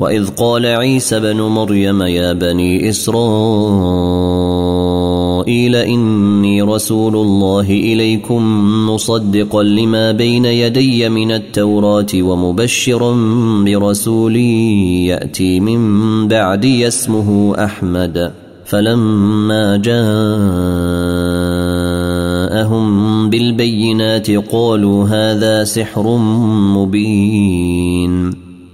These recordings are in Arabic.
وإذ قال عيسى بن مريم يا بني إسرائيل إني رسول الله إليكم مصدقا لما بين يدي من التوراة ومبشرا برسول يأتي من بعدي اسمه أحمد. فلما جاءهم بالبينات قالوا هذا سحر مبين.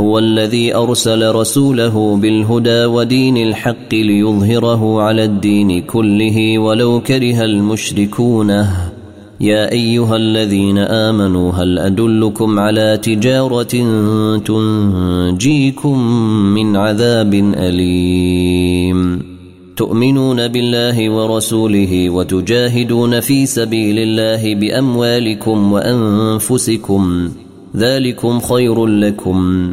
هو الذي أرسل رسوله بالهدى ودين الحق ليظهره على الدين كله ولو كره المشركون. يا أيها الذين آمنوا هل أدلكم على تجارة تنجيكم من عذاب أليم؟ تؤمنون بالله ورسوله وتجاهدون في سبيل الله بأموالكم وأنفسكم ذلكم خير لكم.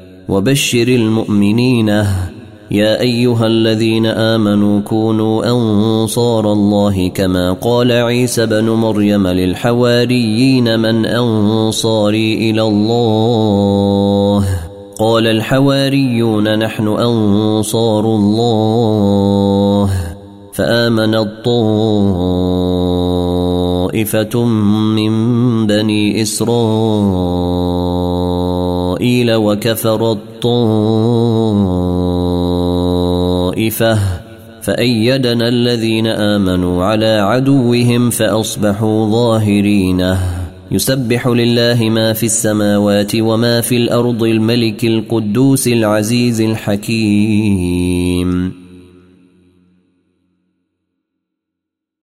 وبشر المؤمنين. يا أيها الذين آمنوا كونوا أنصار الله كما قال عيسى بن مريم للحواريين من أنصاري إلى الله. قال الحواريون نحن أنصار الله. فآمن الطائفة من بني إسرائيل. وكفر الطائفة فأيدنا الذين آمنوا على عدوهم فأصبحوا ظاهرين. يسبح لله ما في السماوات وما في الأرض الملك القدوس العزيز الحكيم.